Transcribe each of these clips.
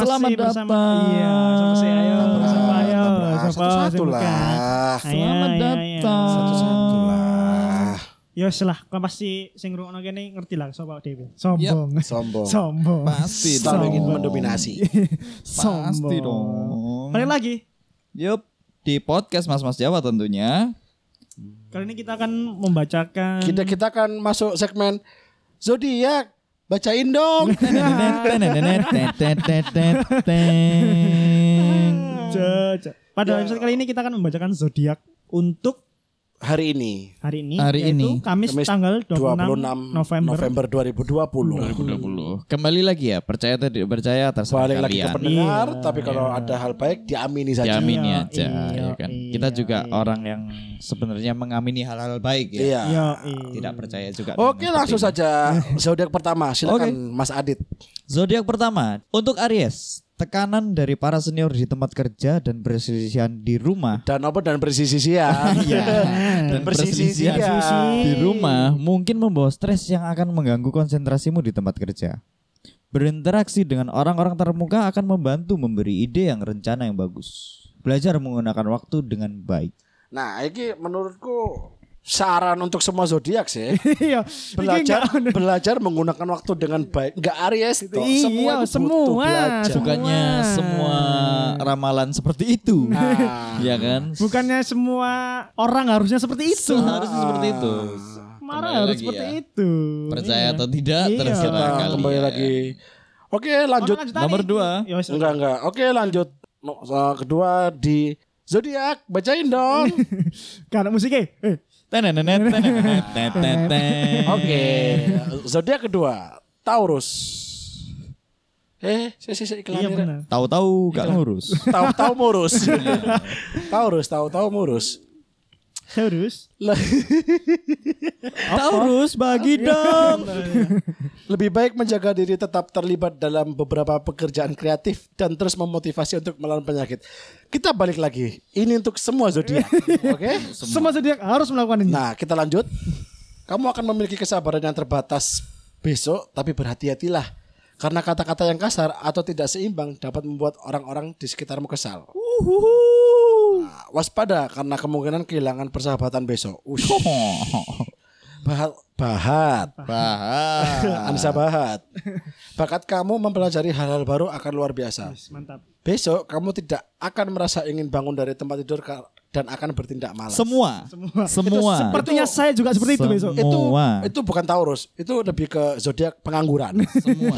Selamat bersama datang. Iya, sama saya ayo. Tabrak, Siapa ayo? Satu-satu Siapa? lah. Selamat Ayo, ayo, datang. ayo. Satu-satu lah. Ya wis lah, kau pasti sing ngrungokno kene ngerti lah sapa dhewe. Sombong. Sombong. Sombong. Pasti Selalu ingin mendominasi. Sombong. Pasti dong. Balik lagi. Yup, di podcast Mas Mas Jawa tentunya. Kali ini kita akan membacakan Kita kita akan masuk segmen zodiak. Bacain dong. Pada episode kali ini kita akan membacakan zodiak untuk Hari ini hari ini Hari ini. Kamis, Kamis tanggal 26, 26 November. November 2020. 2020. Kembali lagi ya, percaya tidak percaya terserah Balik lagi ke kalian. pendengar, Iya, tapi kalau ada hal baik diamini saja. Diamini Iya, aja iya, ya kan. iya, Kita juga iya. orang yang sebenarnya mengamini hal-hal baik ya. Iya. Ya, Tidak percaya juga. Oke, langsung saja zodiak pertama. Silakan Mas Adit. Zodiak pertama untuk Aries. Tekanan dari para senior di tempat kerja dan perselisihan di rumah. Dan apa dan persisisian. Iya. Dan persisisian. di rumah mungkin membawa stres yang akan mengganggu konsentrasimu di tempat kerja. Berinteraksi dengan orang-orang termuka akan membantu memberi ide yang rencana yang bagus. Belajar menggunakan waktu dengan baik. Nah, ini menurutku saran untuk semua zodiak sih. Iya. belajar belajar menggunakan waktu dengan baik. Enggak Aries toh. Iya, semua itu semua, butuh belajar. semua. Bukannya semua ramalan seperti itu. Nah, ya kan? Bukannya semua orang harusnya seperti itu. Seharusnya seperti itu. Marah harus seperti ya. itu. Percaya Iya. atau tidak Iya. terserah Nah, kalian. kembali lagi. Oke, lanjut. Lanjut Nomor dua. Ya, wis. Enggak, enggak. Oke, lanjut. Uh, kedua di zodiak. Bacain dong. Karena musiknya. Eh. Oke. Zodiak kedua, Taurus. Eh, saya saya iklan iya benar. Tahu-tahu gak ngurus. Tahu-tahu murus. Taurus, tahu-tahu murus. Le- Taurus bagi dong. Lebih baik menjaga diri tetap terlibat dalam beberapa pekerjaan kreatif dan terus memotivasi untuk melawan penyakit. Kita balik lagi. Ini untuk semua zodiak. Oke? Semua zodiak harus melakukan ini. Nah, kita lanjut. Kamu akan memiliki kesabaran yang terbatas besok, tapi berhati-hatilah. Karena kata-kata yang kasar atau tidak seimbang dapat membuat orang-orang di sekitarmu kesal. Nah, waspada karena kemungkinan kehilangan persahabatan besok. Ush. Bahat, bahat. Bahas. Anissa Bahat. Bakat kamu mempelajari hal-hal baru akan luar biasa. Mantap. Besok kamu tidak akan merasa ingin bangun dari tempat tidur dan akan bertindak malas. Semua. Semua. Semua. Sepertinya saya juga seperti itu besok. Semua. itu Semua. itu bukan Taurus, itu lebih ke zodiak pengangguran. Semua.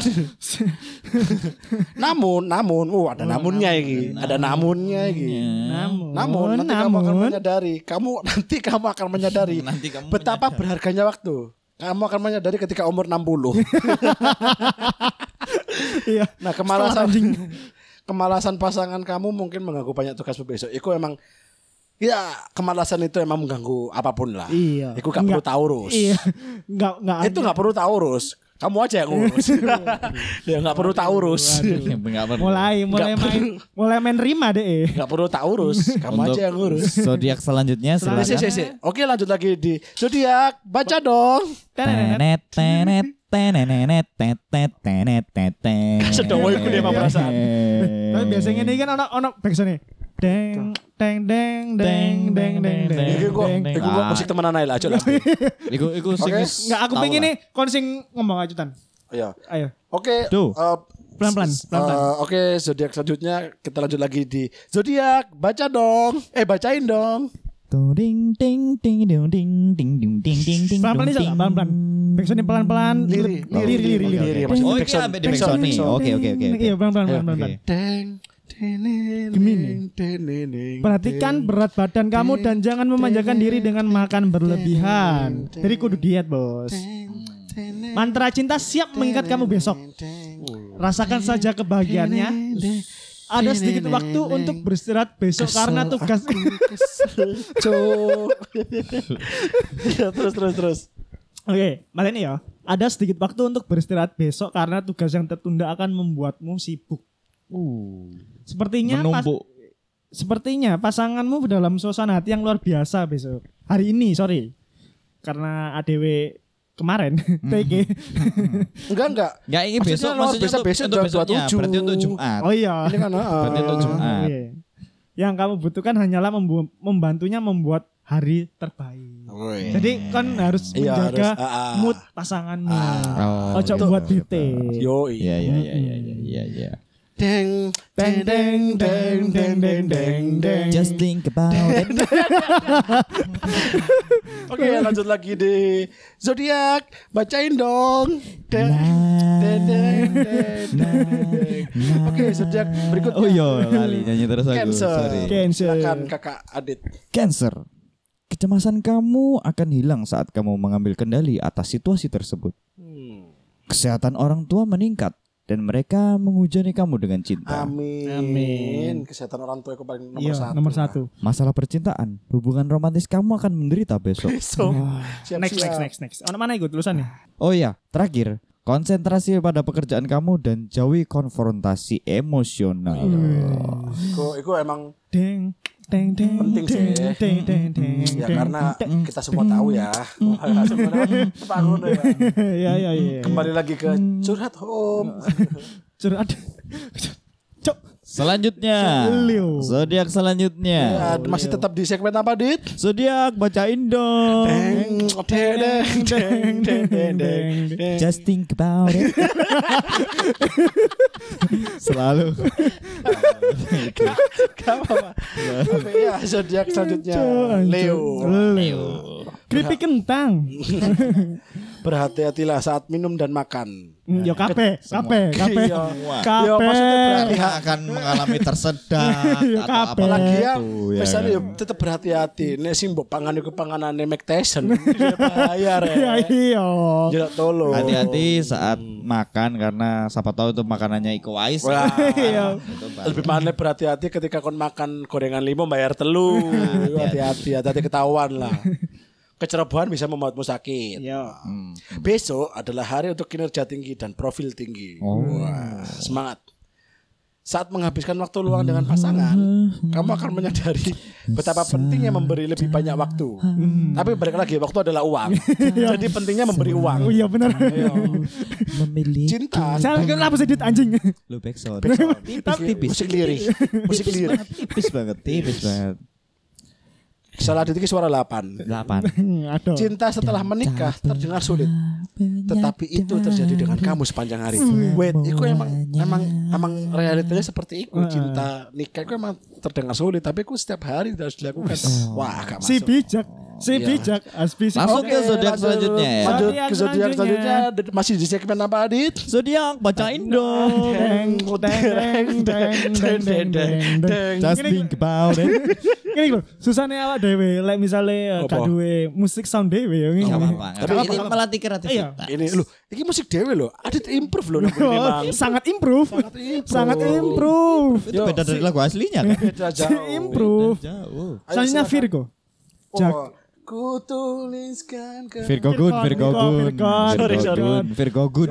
namun, namun, uh ada namunnya ini, ada namunnya ini. Namun, Namun nanti kamu akan namun, menyadari, kamu nanti kamu akan menyadari Nanti kamu betapa berharganya waktu. Kamu akan menyadari ketika umur 60. iya. Nah, kemalasan kemalasan pasangan kamu mungkin mengganggu banyak tugas besok. Iku emang ya kemalasan itu emang mengganggu apa pun lah. Iya. Iku gak perlu. Taurus. Iya. Enggak enggak Itu nggak perlu Taurus. Kamu aja yang ngurus. ya nggak perlu Taurus. Enggak perlu. mulai mulai main mulai main rima deh. Nggak perlu Taurus. Kamu Untuk aja yang ngurus. zodiak selanjutnya Si, si, silakan. si. Oke lanjut lagi di zodiak. Baca dong. Tenet tenet tenenenet tetet tenet tetet. Sedowo iku dia mah perasaan. Tapi biasanya ini kan ono ono backsoundnya. Deng deng deng deng deng deng deng. Iki gua, deng, deng. iki gua musik temenan ae lah, aja lah. Iku iku sing Oke. wis Enggak aku Tahu pengen lah. nih kon sing ngomong ajutan. Iya. Ayo. Oke. Tuh. eh, Pelan-pelan, s- pelan-pelan. eh, Oke, zodiak selanjutnya kita lanjut lagi di zodiak. Baca dong. Eh, bacain dong. Ding ding ding ding ding ding ding ding ding ding. Pelan-pelan nih Sal, pelan-pelan. Backsoundnya pelan-pelan. Liri. liri liri liri. Liri, maksudnya Oh, ini backsound- sampai di backsound, backsound nih. backsound. Oke oke oke. oke. Iya pelan-pelan Ayo, pelan-pelan. oke. Deng, deneneng, Gemini. Perhatikan berat badan kamu dan jangan memanjakan diri dengan makan berlebihan. Jadi kudu diet, Bos. Mantra cinta siap mengikat kamu besok. Rasakan saja kebahagiaannya. Ada sedikit waktu untuk beristirahat besok karena tugas. Ya, terus terus terus. Oke, balik nih ya. Ada sedikit waktu untuk beristirahat besok karena tugas yang tertunda akan membuatmu sibuk. Uh, Sepertinya pas- menumpuk. sepertinya pasanganmu dalam suasana hati yang luar biasa besok. Hari ini, sorry. Karena ADW kemarin TG. Enggak enggak. Enggak ini Maksudnya besok maksudnya besok- untuk, besok untuk jam besoknya 27. berarti untuk Jumat. Oh iya. Ini kan ah. Berarti untuk Jumat. Iya. Yang kamu butuhkan hanyalah membu- membantunya membuat hari terbaik. Woi. Jadi kan harus Iya, menjaga harus, ah. mood pasanganmu. Oh, Ojo buat bete. Yo Iya iya iya iya iya iya iya. Deng deng deng deng deng deng deng deng. Just think about it. Oke, lanjut lagi di zodiak. Bacain dong. Deng deng deng deng. Oke, zodiak berikutnya. Oh iya, lali nyanyi terus aku. Cancer. Sorry. Cancer. Silakan Kakak Adit. Cancer. Kecemasan kamu akan hilang saat kamu mengambil kendali atas situasi tersebut. Hmm. Kesehatan orang tua meningkat dan mereka menghujani kamu dengan cinta. Amin. Amin. Kesehatan orang tua itu paling nomor Iya, satu. nomor satu. Masalah percintaan, hubungan romantis kamu akan menderita besok. So, siap, Next, siap. next, next, next. Ono mana ikut tulisannya? Oh ya, terakhir, konsentrasi pada pekerjaan kamu dan jauhi konfrontasi emosional. Iku, iku emang Deng, deng, deng, Penting sih. deng, deng, deng, deng, ya karena kita semua tahu ya. Ya. ya, ya, ya. Kembali lagi ke curhat home. Curhat. Selanjutnya, zodiak selanjutnya. Ya, masih tetap di segmen apa, Dit? Zodiak bacain dong. Deng, deng, deng, deng, deng, deng. Just think about it. Selalu. Gak apa-apa. Oke, ya, zodiak selanjutnya Leo. Leo. Keripik kentang. Berhati-hatilah saat minum dan makan. Hmm, Yo kape, kape, kape. Iya. Kape. Yo, maksudnya berarti Pihak akan mengalami tersedak Iya, atau apa Lagi ya, ya misalnya yo tetap berhati-hati. Nek sing mbok pangan iku panganane Mac Tyson. Dia bahaya Iya, rek. iya. Jelas tolong. Hati-hati saat makan karena siapa tahu itu makanannya Iko Uwais. Wah. Iya. Lebih mana berhati-hati ketika kon makan gorengan limo bayar telu. Hati-hati, hati-hati ketahuan lah. Kecerobohan bisa membuatmu sakit. Iya. Hmm. Besok adalah hari untuk kinerja tinggi dan profil tinggi. Oh. Wah, semangat. Saat menghabiskan waktu luang dengan pasangan, kamu akan menyadari betapa pentingnya memberi lebih banyak waktu. Tapi balik lagi, waktu adalah uang. Jadi pentingnya memberi uang. Oh iya benar. Memilih Cinta, Saya kan apa sedikit anjing. lu backsound. tipis, musik lirik, musik lirik. banget, tipis banget, tipis banget. Salah detik suara 8. Delapan. Aduh. Cinta setelah menikah terdengar sulit, tetapi itu terjadi dengan kamu sepanjang hari. Wait, itu emang emang emang realitanya seperti itu. Cinta nikah itu emang terdengar sulit, tapi itu setiap hari harus dilakukan. Wah, gak Si masuk. bijak, si Iya. bijak, aspi si Langsung bijak. ke zodiak lanjut- selanjutnya ya. Lanjut ke zodiak selanjutnya. masih di segmen apa Adit? Zodiak bacain dong. Deng, deng, deng, deng, deng, deng, deng, deng. Just think about it. Gini lho, susahnya awak dhewe lek misale eh, gak duwe musik sound dhewe ya ngene. Tapi ini melatih kreativitas. Ini lu, ini musik dewe loh. Adit improve Oh, memang. sangat improve. Sangat improve. Itu beda dari lagu aslinya kan? Beda jauh. improve. Selanjutnya. Virgo. Jak. Ku tuliskan ke Virgo Gun, Virgo Gun, Virgo, sorry, Virgo sorry. Gun, Virgo Gun.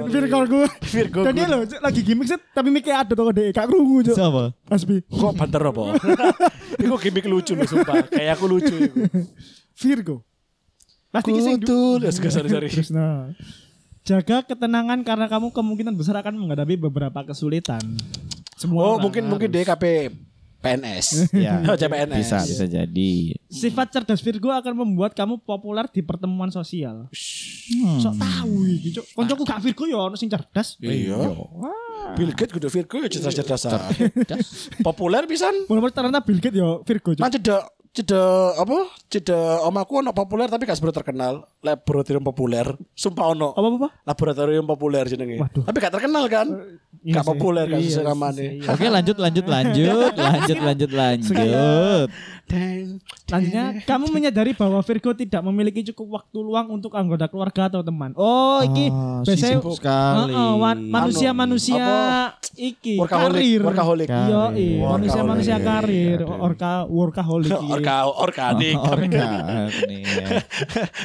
Virgo Dan dia Gun. lho lagi gimmick set tapi mikir ada tuh dek gak krungu cuk. Siapa? Aspi. Kok banter apa? Iku gimmick lucu loh sumpah. Kayak aku lucu. Virgo. Pasti kisah tulis sorry sorry. Jaga ketenangan karena kamu kemungkinan besar akan menghadapi beberapa kesulitan. Semua Oh, mungkin harus. mungkin DKP PNS. Ya. Oh, CPNS. Bisa, bisa jadi. Sifat cerdas Virgo akan membuat kamu populer di pertemuan sosial. Sok tahu iki, Cuk. Koncoku gak Virgo ya ono sing cerdas. Iya. Bill Gates kudu Virgo ya cerdas-cerdasan. Populer pisan. Mulai ternyata Bill Gates ya Virgo. Cuk. Nah cedek cedek apa? Cedek omaku ono populer tapi gak seberapa terkenal. Laboratorium populer. Sumpah ono. Apa apa? Laboratorium populer jenenge. Tapi gak terkenal kan? Iya Gak populer kan Iya namanya. iya. Oke lanjut lanjut lanjut lanjut lanjut lanjut. Selanjutnya, kamu menyadari bahwa Virgo tidak memiliki cukup waktu luang untuk anggota keluarga atau teman. Oh, iki Ah, biasanya sibuk sekali. Heeh, wan- manusia-manusia Apa? iki Workaholic, karir. workaholic. Iya, Karir. iya, manusia-manusia karir, orka workaholic. Orka organik. Organik.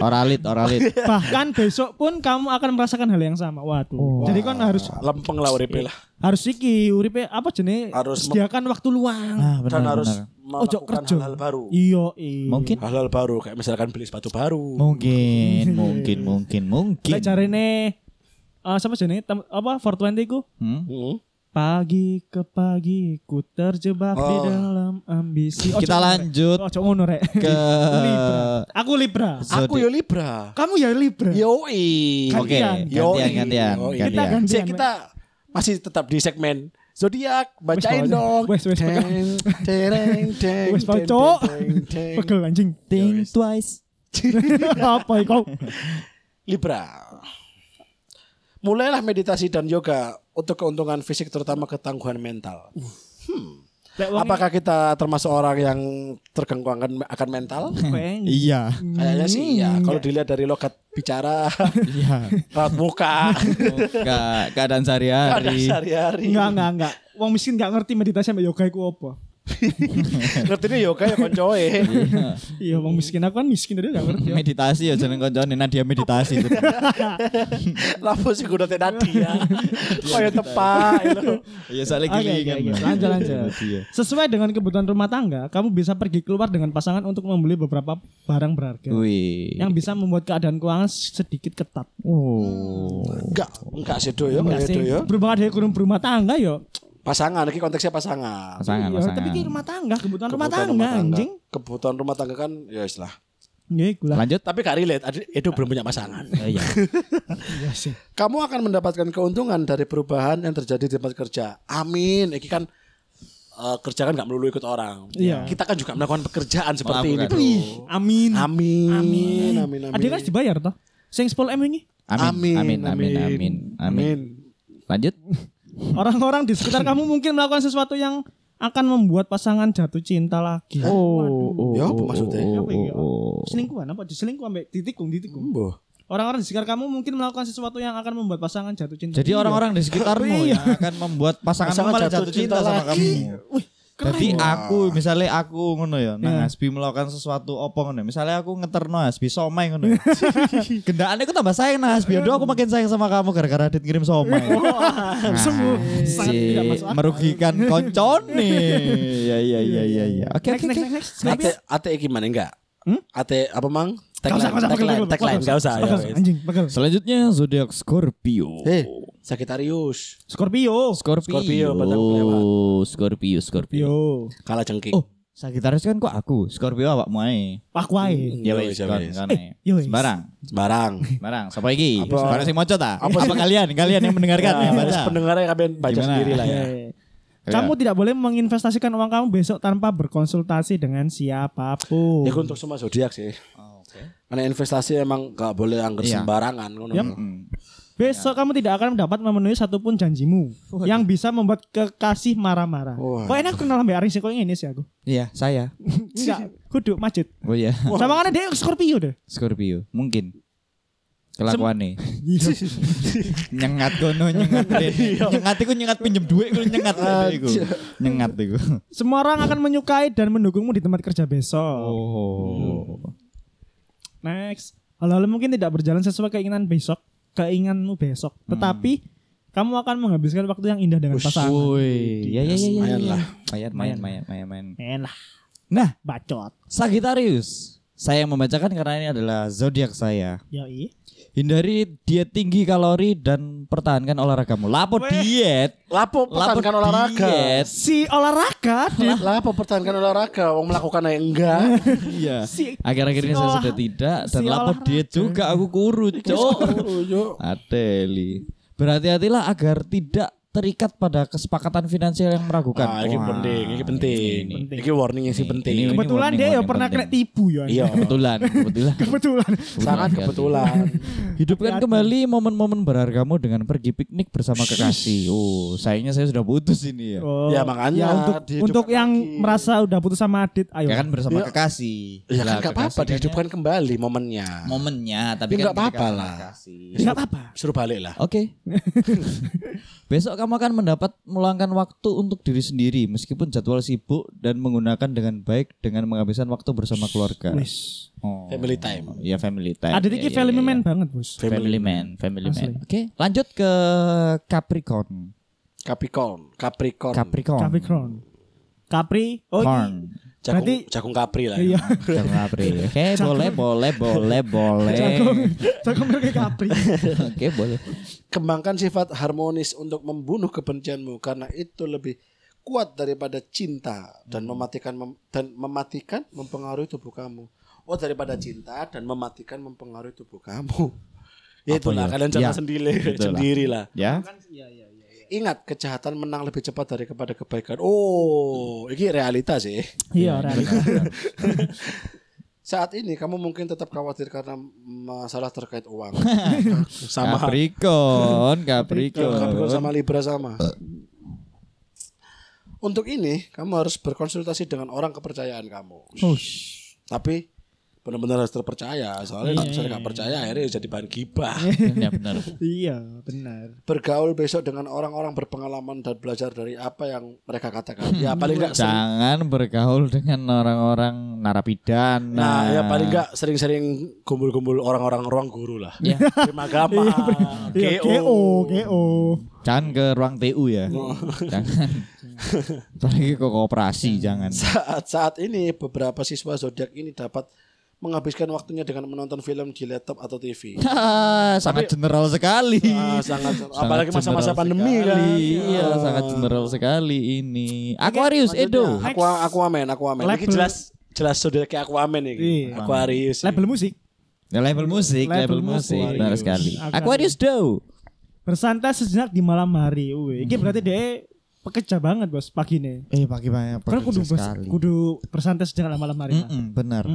Oralit, oralit. Bahkan besok pun kamu akan merasakan hal yang sama. Waduh. Jadi kan harus Lempeng lah uripe lah. Harus iki uripe apa jenenge? Harus sediakan waktu luang. Ah, Dan benar, harus benar. Ojo melakukan kerja. hal-hal baru. Iya, iya. Mungkin Hal-hal baru kayak misalkan beli sepatu baru. mungkin mungkin mungkin mungkin. Lek jarene eh siapa jenenge? Tem- apa 420 ku? Hmm? Hmm. Pagi ke pagi ku terjebak di Oh. dalam ambisi. Ojo Kita lanjut Ojo ngono rek. ke Libra. Aku Libra. Aku ya Libra. Kamu ya Libra. Yoi. Oke, Gantian. gantian gantian Yoi. Kita gantian. gantian. Cek kita masih tetap di segmen zodiak bacain dong. wes, wes, dereng, deng, Wes, deng, Cok. deng, deng. Pegel anjing. Think twice. apa kau? Libra. Mulailah meditasi dan yoga untuk keuntungan fisik terutama ketangguhan mental. Lek wong Apakah kita termasuk orang yang terganggu akan, akan mental? Iya. Kayaknya sih iya. Kalau dilihat dari logat bicara, Iya. raut muka, Muka keadaan ada sehari-hari. sehari-hari. Enggak, enggak, enggak. Wong miskin enggak ngerti meditasi sama yoga iku apa. Ngerti nih yoga ya koncoe. Iya, wong miskin aku kan miskin tadi enggak ngerti. ya. Meditasi ya jeneng koncone Nadia meditasi. Lapo sih kudu teh Nadia. Kaya tepak lho. Iya saling gilingan. Bang. Lanjut, lanjut. Iya. Sesuai dengan kebutuhan rumah tangga, kamu bisa pergi keluar dengan pasangan untuk membeli beberapa barang berharga Wih. yang bisa membuat keadaan keuangan sedikit ketat. Oh. Enggak, enggak sih do yo, Enggak sih. yo. Berhubungan dengan kurung berumah tangga yo. Pasangan iki konteksnya pasangan. Pasangan, Iya, pasangan. tapi ini rumah tangga, kebutuhan, rumah Kebutuhan tangga, anjing. Kebutuhan rumah tangga kan ya istilah. Ya iku lah. Lanjut. Tapi gak relate, Adi- itu belum punya pasangan. Oh, iya. Iya sih. Kamu akan mendapatkan keuntungan dari perubahan yang terjadi di tempat kerja. Amin. Iki kan eh, kerja kan gak melulu ikut orang. Iya. Kita kan juga melakukan pekerjaan seperti ini. Bro. Amin. Amin. Amin. Amin. Amin. Ada kan harus dibayar toh? Sing 10 M ini. Amin. Amin. Amin. Amin. Amin. Lanjut. Orang-orang di sekitar kamu mungkin melakukan sesuatu yang akan membuat pasangan jatuh cinta lagi. Oh, Ya, apa maksudnya? Apa ya? oh. Selingkuhan apa? Diselingkuh ambek ditikung, ditikung. Mboh. Orang-orang di sekitar kamu mungkin melakukan sesuatu yang akan membuat pasangan jatuh cinta. Jadi Iya. orang-orang di sekitarmu yang akan membuat Pasangan malah jatuh jatuh cinta, cinta sama lagi. kamu. Wih. Jadi aku misalnya aku ngono ya, nang Iya. Hasbi melakukan sesuatu opo ngono. ya. Misalnya aku ngeterno Hasbi somai ngono. ya. Gendaan aku tambah sayang nah Hasbi. Aduh aku makin sayang sama kamu gara-gara Adit ngirim somai. Sungguh sangat Si tidak masuk akal. merugikan koncone. Ya ya ya ya ya. Oke oke oke. Ate ate gimana enggak? Hmm? Ate apa mang? Gak usah, gak usah, Tagline, tagline, tagline. Enggak usah ya. Anjing, pegel. Selanjutnya zodiak Scorpio. Eh, Sagittarius. Scorpio. Scorpio. Scorpio, batang kelewat. Scorpio, Scorpio. Kalah jengking. Oh, Sagittarius kan kok aku, Scorpio awakmu ae. Aku ae. Ya Yo, wis, yo wis. Sembarang. Sembarang. Sembarang. Sapa iki? Apa- Sembarang sing maca ta? apa Apa, kalian? Kalian yang mendengarkan Ya, baca. pendengarnya kalian baca Gimana? sendiri lah ya. Kamu tidak boleh menginvestasikan uang kamu besok tanpa berkonsultasi dengan siapa pun. Ya untuk semua zodiak sih. Oh, Oke. Karena investasi emang gak boleh anggar Iya. sembarangan ngono. Hmm. Besok kamu tidak akan dapat memenuhi satupun janjimu yang bisa membuat kekasih marah-marah. Wah. Kok enak kenal mbak Aring sih kok ini sih aku. Iya, saya. Enggak, kudu macet. Oh iya, Sama kan dia Scorpio deh. Scorpio. Mungkin. Kelakuannya nyengat kono nyengat Ren. nyengat iku nyengat pinjem duit iku nyengat iku nyengat iku Semua orang akan menyukai dan mendukungmu di tempat kerja besok. oh Next. Hal-hal mungkin tidak berjalan sesuai keinginan besok, keinginanmu besok. Tetapi kamu akan menghabiskan waktu yang indah dengan pasangan. Woi, ya ya ya ya. Lumayan ya. lah. Mayan, mayan, mayan, mayan, mayan. Enak, Nah, bacot. Sagittarius. Saya yang membacakan karena ini adalah zodiak saya. Yoi. Hindari diet tinggi kalori dan pertahankan olahragamu. Lapo Weh. diet? Lapo Lapo pertahankan olahraga. diet? Si olahraga Dit. Lapo pertahankan olahraga. Wong melakukan aja enggak. Iya. Si- Akhir-akhir ini si saya olah- sudah tidak dan si lapo olahraga. diet juga aku kuru, cok. Ateli. Berhati-hatilah agar tidak terikat pada kesepakatan finansial yang meragukan. Ah, ini Wah, penting, ini penting. ini. Ini warningnya sih penting. Ini- Kebetulan warning, dia ya warning pernah kena tipu ya. Iya. Kebetulan, kebetulan. Kebetulan. Sangat kebetulan. Hidupkan kembali momen-momen berhargamu dengan pergi piknik bersama kekasih. Oh, sayangnya saya sudah putus ini ya. Oh, Ya, makanya ya, untuk untuk yang lagi. merasa udah putus sama Adit, ayo. Ya kan bersama Ya. kekasih. Ya kan gak apa-apa kan dihidupkan kembali momennya. ya momennya, tapi Ya, kan apa-apa lah. Enggak apa-apa. Suruh balik lah. Oke. Besok kamu akan mendapat meluangkan waktu untuk diri sendiri meskipun jadwal sibuk dan menggunakan dengan baik dengan menghabiskan waktu bersama keluarga. Wis. Oh. Family time. Iya family time. Adit Ya, ya, family ya, man ya. banget, Bos. Family man, family Asli. man. Oke, lanjut ke Capricorn. Capricorn, Capricorn. Capricorn. Capricorn. Capri. Oh, Corn. Jagung, Berarti- jagung Capri lah. Iya. Jagung Capri. Oke, boleh, boleh, boleh, boleh. Jagung. Jagung mereka Capri. Oke, boleh. Kembangkan sifat harmonis untuk membunuh kebencianmu karena itu lebih kuat daripada cinta dan mematikan mem- dan mematikan mempengaruhi tubuh kamu. Oh daripada cinta dan mematikan mempengaruhi tubuh kamu. Ya itulah ya? kalian jangan Ya, sendiri itulah. sendirilah. Ya. Ingat kejahatan menang lebih cepat dari kepada kebaikan. Oh, ini realita sih. Iya, realita. Saat ini kamu mungkin tetap khawatir karena masalah terkait uang. sama Capricorn, Capricorn Capricorn. sama Libra sama. Untuk ini kamu harus berkonsultasi dengan orang kepercayaan kamu. Tapi benar-benar harus terpercaya. Soalnya kalau misalnya nggak percaya akhirnya jadi bahan gibah. Ya benar. Iya, benar. Bergaul besok dengan orang-orang berpengalaman dan belajar dari apa yang mereka katakan. Ya paling nggak Jangan bergaul dengan orang-orang narapidana. Nah, ya paling nggak sering-sering kumpul-kumpul orang-orang ruang guru lah. Ya. Terima agama. Iya. GO, GO. Jangan ke ruang TU ya. jangan. Apalagi ke kooperasi jangan. Saat saat ini beberapa siswa zodiak ini dapat menghabiskan waktunya dengan menonton film di laptop atau TV. Ah, sangat general sekali. Ah, sangat, apalagi Sangat masa-masa general pandemi sekali. kan. Iya, sangat general sekali ini. Aquarius Edo. Aqua, Aquaman, Aquaman. Label- jelas jelas zodiaknya Aquaman ini. Iya. Aquarius. Label musik. Ya, label musik, Label label, musik. musik. Benar sekali. Aquarius. Aquarius Do. Bersantai sejenak di malam hari. Wih, ini berarti dia pekerja banget bos pagi nih. Eh, pagi banyak Kan kudu bos, kudu bersantai sejenak di malam hari. Mas. benar.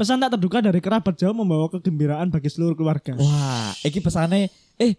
Pesan tak terduga dari kerabat jauh membawa kegembiraan bagi seluruh keluarga. Wah, iki pesane eh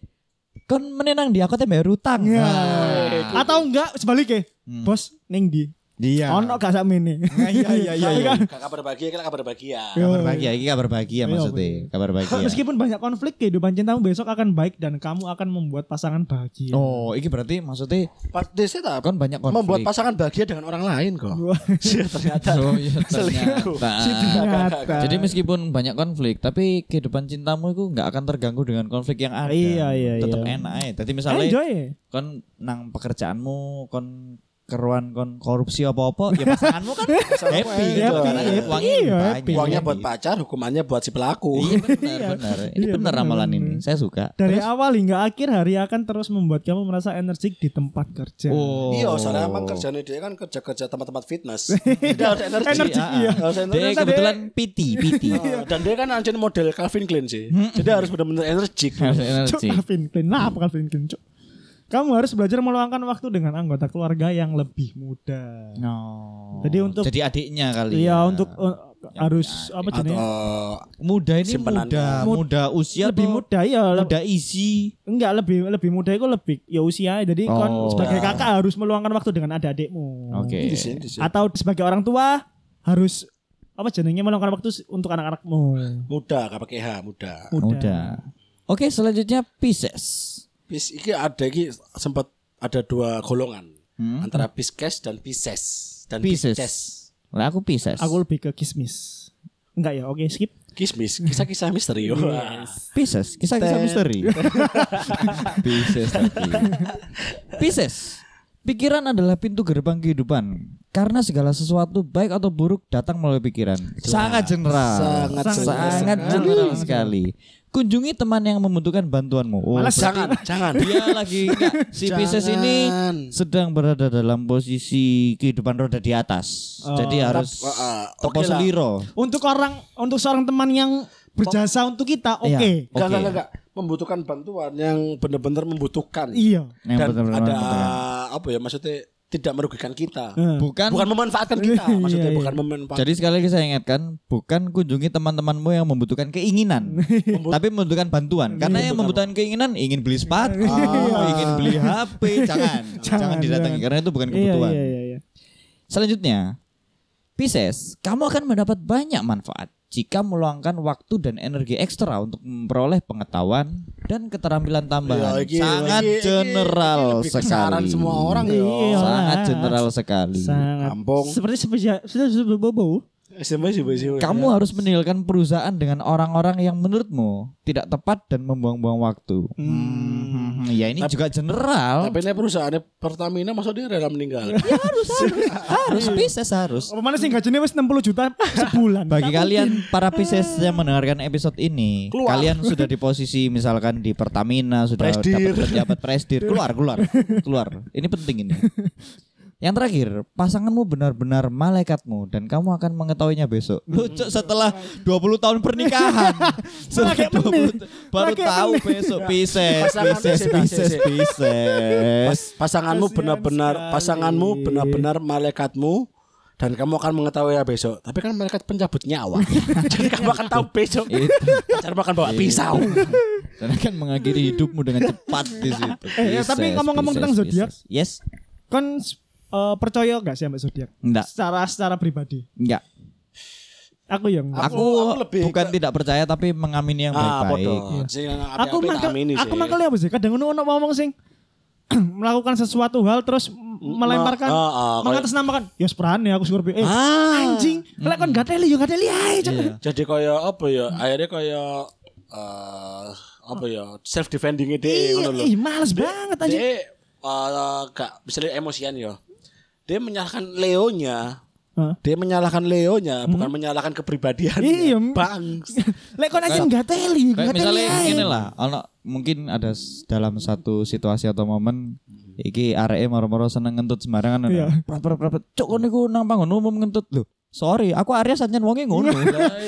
kon menenang di aku teh bayar utang. Ya. Nah. Atau enggak sebaliknya, Hmm. bos ning di. Iya. Ono gak sak mene. Iya iya iya. iya. Gak kabar bahagia, kan kabar bahagia. Kabar bahagia, iki kabar bahagia Iya, maksudnya. Kabar bahagia. Meskipun banyak konflik kehidupan cintamu besok akan baik dan kamu akan membuat pasangan bahagia. Oh, iki berarti maksudnya Pas desa tak kon banyak konflik. membuat pasangan bahagia dengan orang lain kok. Wah, Iya, ternyata. Oh iya ternyata. ternyata. Jadi meskipun banyak konflik, tapi kehidupan cintamu itu nggak akan terganggu dengan konflik yang ada. Iya, iya, Tetap iya. enak aja. Jadi misalnya enjoy. kon nang pekerjaanmu kon keruan kon korupsi apa-apa ya pasanganmu kan happy Iya, gitu happy, karena happy. uangnya Iya, happy. Uangnya buat Happy. pacar, hukumannya buat si pelaku. Iya benar benar. Ini Iya, benar ramalan ini. Saya suka. Dari awal hingga akhir hari akan terus membuat kamu merasa energik di tempat kerja. Oh. Iya, soalnya emang kerjanya dia kan kerja-kerja tempat-tempat fitness. Dia harus energi. Energi, Ah, iya. Dia kebetulan PT, PT. Oh, dan dia kan anjir model Calvin Klein sih. Jadi harus benar-benar energik. Calvin Klein. Nah, apa Calvin Klein, Cuk? Kamu harus belajar meluangkan waktu dengan anggota keluarga yang lebih muda. No. Jadi untuk- jadi adiknya kali. Iya, ya. untuk uh, harus apa Atau jenis? muda ini Simpenannya. muda, Mud- muda usia lebih atau muda ya, muda isi. enggak lebih lebih muda itu lebih ya usia. Jadi kon Oh. sebagai kakak harus meluangkan waktu dengan adik-adikmu. Oke. sini. Atau sebagai orang tua harus apa jenengnya meluangkan waktu untuk anak-anakmu. Muda, gak pakai H, muda. Muda. Oke, selanjutnya Pisces. Bis iki ada iki sempat ada dua golongan Hmm? antara Pisces dan Pisces dan Pisces. Pisces. Lah aku Pisces. Aku lebih ke kismis. Enggak ya, oke skip. Kismis, kisah-kisah misteri. Wah. Pisces, kisah-kisah misteri. Pisces tadi. Pisces. Pikiran adalah pintu gerbang kehidupan. Karena segala sesuatu baik atau buruk datang melalui pikiran. Sangat general. Sangat Sangat, general general sekali. Kunjungi teman yang membutuhkan bantuanmu. Oh, Malas berarti Jangan, jangan. dia lagi enggak, si Pisces ini sedang berada dalam posisi kehidupan roda di atas. Oh, Jadi harus topo oke lah. seliro. Untuk orang untuk seorang teman yang berjasa untuk kita, oke. Iya. Enggak, Oke. enggak, enggak. Membutuhkan bantuan yang benar-benar membutuhkan. Iya. Yang Dan benar-benar ada membutuhkan. Apa ya maksudnya tidak merugikan kita. Eh. Bukan Bukan memanfaatkan kita, maksudnya Iya, bukan iya. memanfaatkan. Jadi sekali lagi saya ingatkan, bukan kunjungi teman-temanmu yang membutuhkan keinginan, tapi membutuhkan bantuan. Karena yang membutuhkan keinginan ingin beli sepatu, ingin beli HP, jangan, jangan, didatangi jangan. karena itu bukan Iya, kebutuhan. iya, iya, iya. Selanjutnya, Pisces, kamu akan mendapat banyak manfaat jika meluangkan waktu dan energi ekstra untuk memperoleh pengetahuan dan keterampilan tambahan. Ya, iki- Sangat iki- iki- general iki lebih kesaran sekali. semua orang ya. Iya. Sangat general sekali. Sangat. Kampung. Seperti spesial sudah bobo. SMA sih, sih. Kamu harus meninggalkan perusahaan dengan orang-orang yang menurutmu tidak tepat dan membuang-buang waktu. Hmm. Hmm, ya ini juga general. Tapi ini perusahaannya Pertamina masa dia rela meninggal. harus harus harus Pisces harus. Apa mana sih gajinya wis 60 juta sebulan. Bagi Tak kalian para Pisces yang mendengarkan episode ini, Keluar. kalian sudah di posisi misalkan di Pertamina sudah dapat pejabat presdir, keluar keluar keluar. Ini penting ini. Yang terakhir, pasanganmu benar-benar malaikatmu dan kamu akan mengetahuinya besok. Lucu setelah 20 tahun pernikahan. setelah Lagi 20 menit. baru tahu menit. besok Pisces, Pisces, Pisces, Pisces, Pisces. Pisces. Pas- pasanganmu benar-benar pasanganmu benar-benar malaikatmu dan kamu akan mengetahui ya besok. Tapi kan malaikat pencabut nyawa. Jadi kamu akan tahu besok. Itu. Pacarmu akan bawa pisau. Dan akan mengakhiri hidupmu dengan cepat di situ. Eh, ya, tapi ngomong-ngomong tentang zodiak. Yes. Kon eh, percaya gak sih sama zodiak? Enggak. Secara secara pribadi. Enggak. Aku yang Aku, aku lebih bukan ke- tidak percaya tapi mengamini yang Ah, baik-baik. bodoh. Sing aku mangkel aku mangkel apa sih? Kadang ono ono ngomong sing melakukan sesuatu hal terus melemparkan ah, ah, kayak- mengatasnamakan ya seprane aku Scorpio eh Ah. anjing lek kon gak teli yo gak teli ae. Iya. Jadi kayak apa ya? Akhirnya kayak eh apa ya? Self defending ide Iya, ngono lho. ih males banget anjing. Eh, gak misalnya emosian ya. Dia menyalahkan Leonya. Hah? Dia menyalahkan Leonya, bukan menyalahkan kepribadiannya. Iya. Bang. Lek kon anjing gak teli, Kayak gak teli misalnya lah, ono mungkin ada dalam satu situasi atau momen iki areke moro-moro seneng ngentut sembarangan. Iya. Prat-prat prat. Cuk kon niku nang panggon umum ngentut lho. Sorry, aku Arya sajen wonge ngono.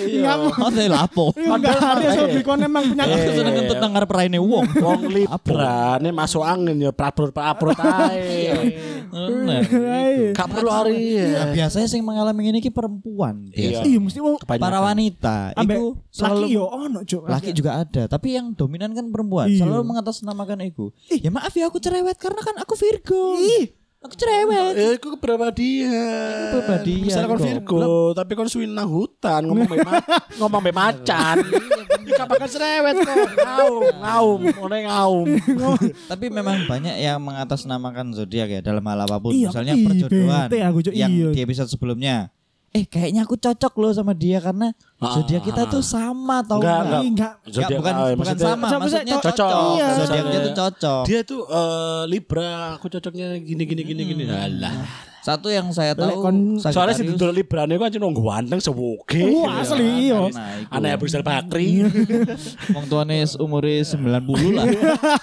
Iya, Oh, teh lapo. Iya, enggak ada Scorpio kon emang punya Aku seneng ngentut nang ngarep raine wong. Wong Libra ini masuk angin ya praprut-praprut ae. Gak perlu hari Nah, ya. biasanya sing mengalami ini ki perempuan. Iya. Iya mesti wong. Para wanita ambek itu laki selalu yo ono cuk. laki juga ada, tapi yang dominan kan perempuan. Iya. Selalu mengatasnamakan itu. Ya maaf ya aku cerewet karena kan aku Virgo. Aku cerewet. Eh, itu kepribadian. Kepribadian, Misalnya kon. Virgo, tapi kon suwi nang hutan ngomong be ma- ngomong be macan. Iya bakal cerewet kok. Ngaum, ngaum, ngene ngaum. Tapi memang banyak yang mengatasnamakan zodiak ya dalam hal apa pun. Iya, Misalnya iya, perjodohan aku, yang Iya. di episode sebelumnya. Eh kayaknya aku cocok loh sama dia karena Ah. zodiak kita tuh sama tau Enggak, nggak? enggak. Enggak. Enggak, bukan ah, bukan maksudnya- sama, maksudnya cocok. cocok. Iya. Zodiaknya tuh cocok. Dia tuh eh, Libra, aku cocoknya gini gini gini gini. Alah. Satu yang saya Lek tahu kon- Soalnya sih Sagittarius- duduk Libra nih kan cuma ganteng sewoge. Oh, asli iya. Nah, iku. Anak Brussel Bakri. Wong tuane umure 90 lah.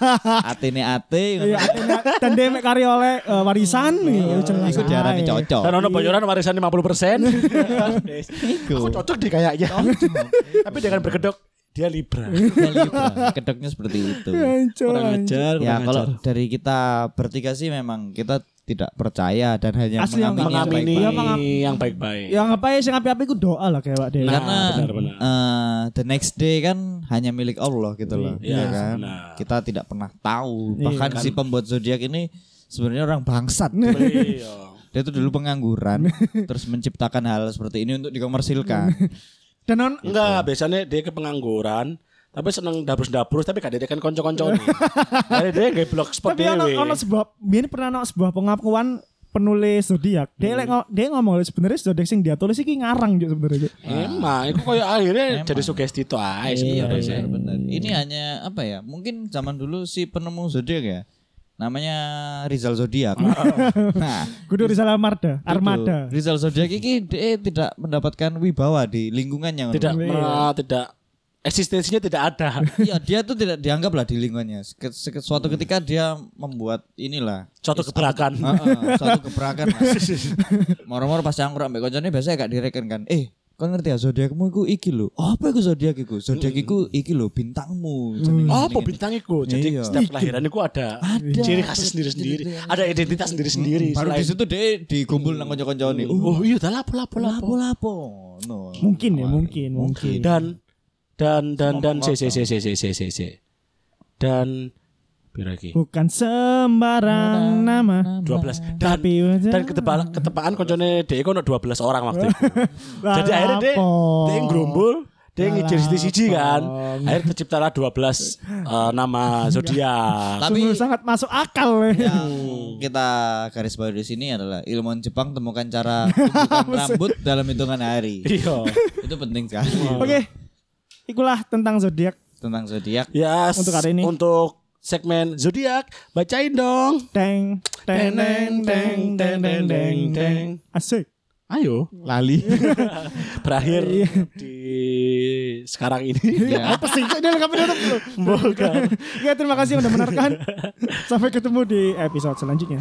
Atene ate ngono. Iya, akhirnya- dan dia mek kari oleh eh, warisan iya jelas. Iku diarani cocok. Dan ono bocoran warisan 50 persen. Iku. Aku cocok deh kayaknya. Tapi dengan berkedok dia Libra. Ya, Libra. Kedoknya seperti itu. Kurang ajar. Ya kalau ajar. dari kita bertiga sih memang kita tidak percaya dan hanya Asli yang mengamini yang mengamini Iya, baik-baik. yang baik-baik. Ya ngapain sing api-api ku doa lah kayak Dewa. Nah, Karena benar, benar. eh, the next day kan hanya milik Allah gitu loh, Iya, ya kan? benar. Kita tidak pernah tahu. Iya. Bahkan si pembuat zodiak ini sebenarnya orang bangsat. Iya. Dia itu dulu pengangguran, terus menciptakan hal seperti ini untuk dikomersilkan. Dan on Enggak, biasanya dia ke pengangguran, tapi seneng dabrus-dabrus tapi gak kan konco-konco nih. Jadi dia nggak blogspot tapi ono ono sebuah ini pernah ono sebuah pengakuan penulis zodiak. Dia lek ngo- dia ngomong sebenarnya zodiak sing dia tulis iki ngarang juga sebenarnya. Cuk. Emang, itu kayak akhirnya jadi sugesti tuh aja Iya, sebenarnya benar, benar. Ini hanya apa ya? Mungkin zaman dulu si penemu zodiak ya. Namanya Rizal Zodiak. nah, Kudu Rizal Armada, Armada. Itu, Rizal Zodiak ini dia tidak mendapatkan wibawa di lingkungannya. Tidak pernah tidak eksistensinya tidak ada. Iya, dia tuh tidak dianggap lah di lingkungannya. Suatu ketika dia membuat inilah Suatu keberatan. Heeh, suatu keberatan. lah. Moro-moro pas cangkruk ambek koncone biasanya gak direken kan. Eh, kau ngerti ya zodiakmu iku iki lho. Apa iku zodiak iku? Zodiak iku iki lho bintangmu. Oh, apa bintang itu? Jadi Iya. setiap kelahiran itu ada, Ada. ciri khas sendiri-sendiri, ada identitas sendiri-sendiri. Baru selain- di situ dia dikumpul nang kanca-kancane. Oh, iya, dah lapo lapo lapo. lapo-lapo. No. Mungkin ya, mungkin, mungkin. Dan dan dan dan c c c c c c c dan biraki Bukan sembarang nama. 12 dan tapi dan ketepaan ketepaan koncone dhek dua belas orang waktu itu. Jadi akhirnya dia dia yang grumbul dia ngejar siji kan. Akhirnya terciptalah 12 uh, eh, nama zodiak. Tapi Sungguh sangat masuk akal yang kita garis bawahi di sini adalah ilmuwan Jepang temukan cara rambut dalam hitungan hari. Iya. Itu penting sekali. Oke okay. Ikulah tentang zodiak. Tentang zodiak. Ya Untuk hari ini. Untuk segmen zodiak. Bacain dong. Teng teng teng teng teng teng teng teng. Asik. Ayo. Lali. Berakhir di sekarang ini. Ya. Apa sih? Ini lengkap penutup dulu. Bukan. Ya terima kasih sudah mendengarkan. Sampai ketemu di episode selanjutnya.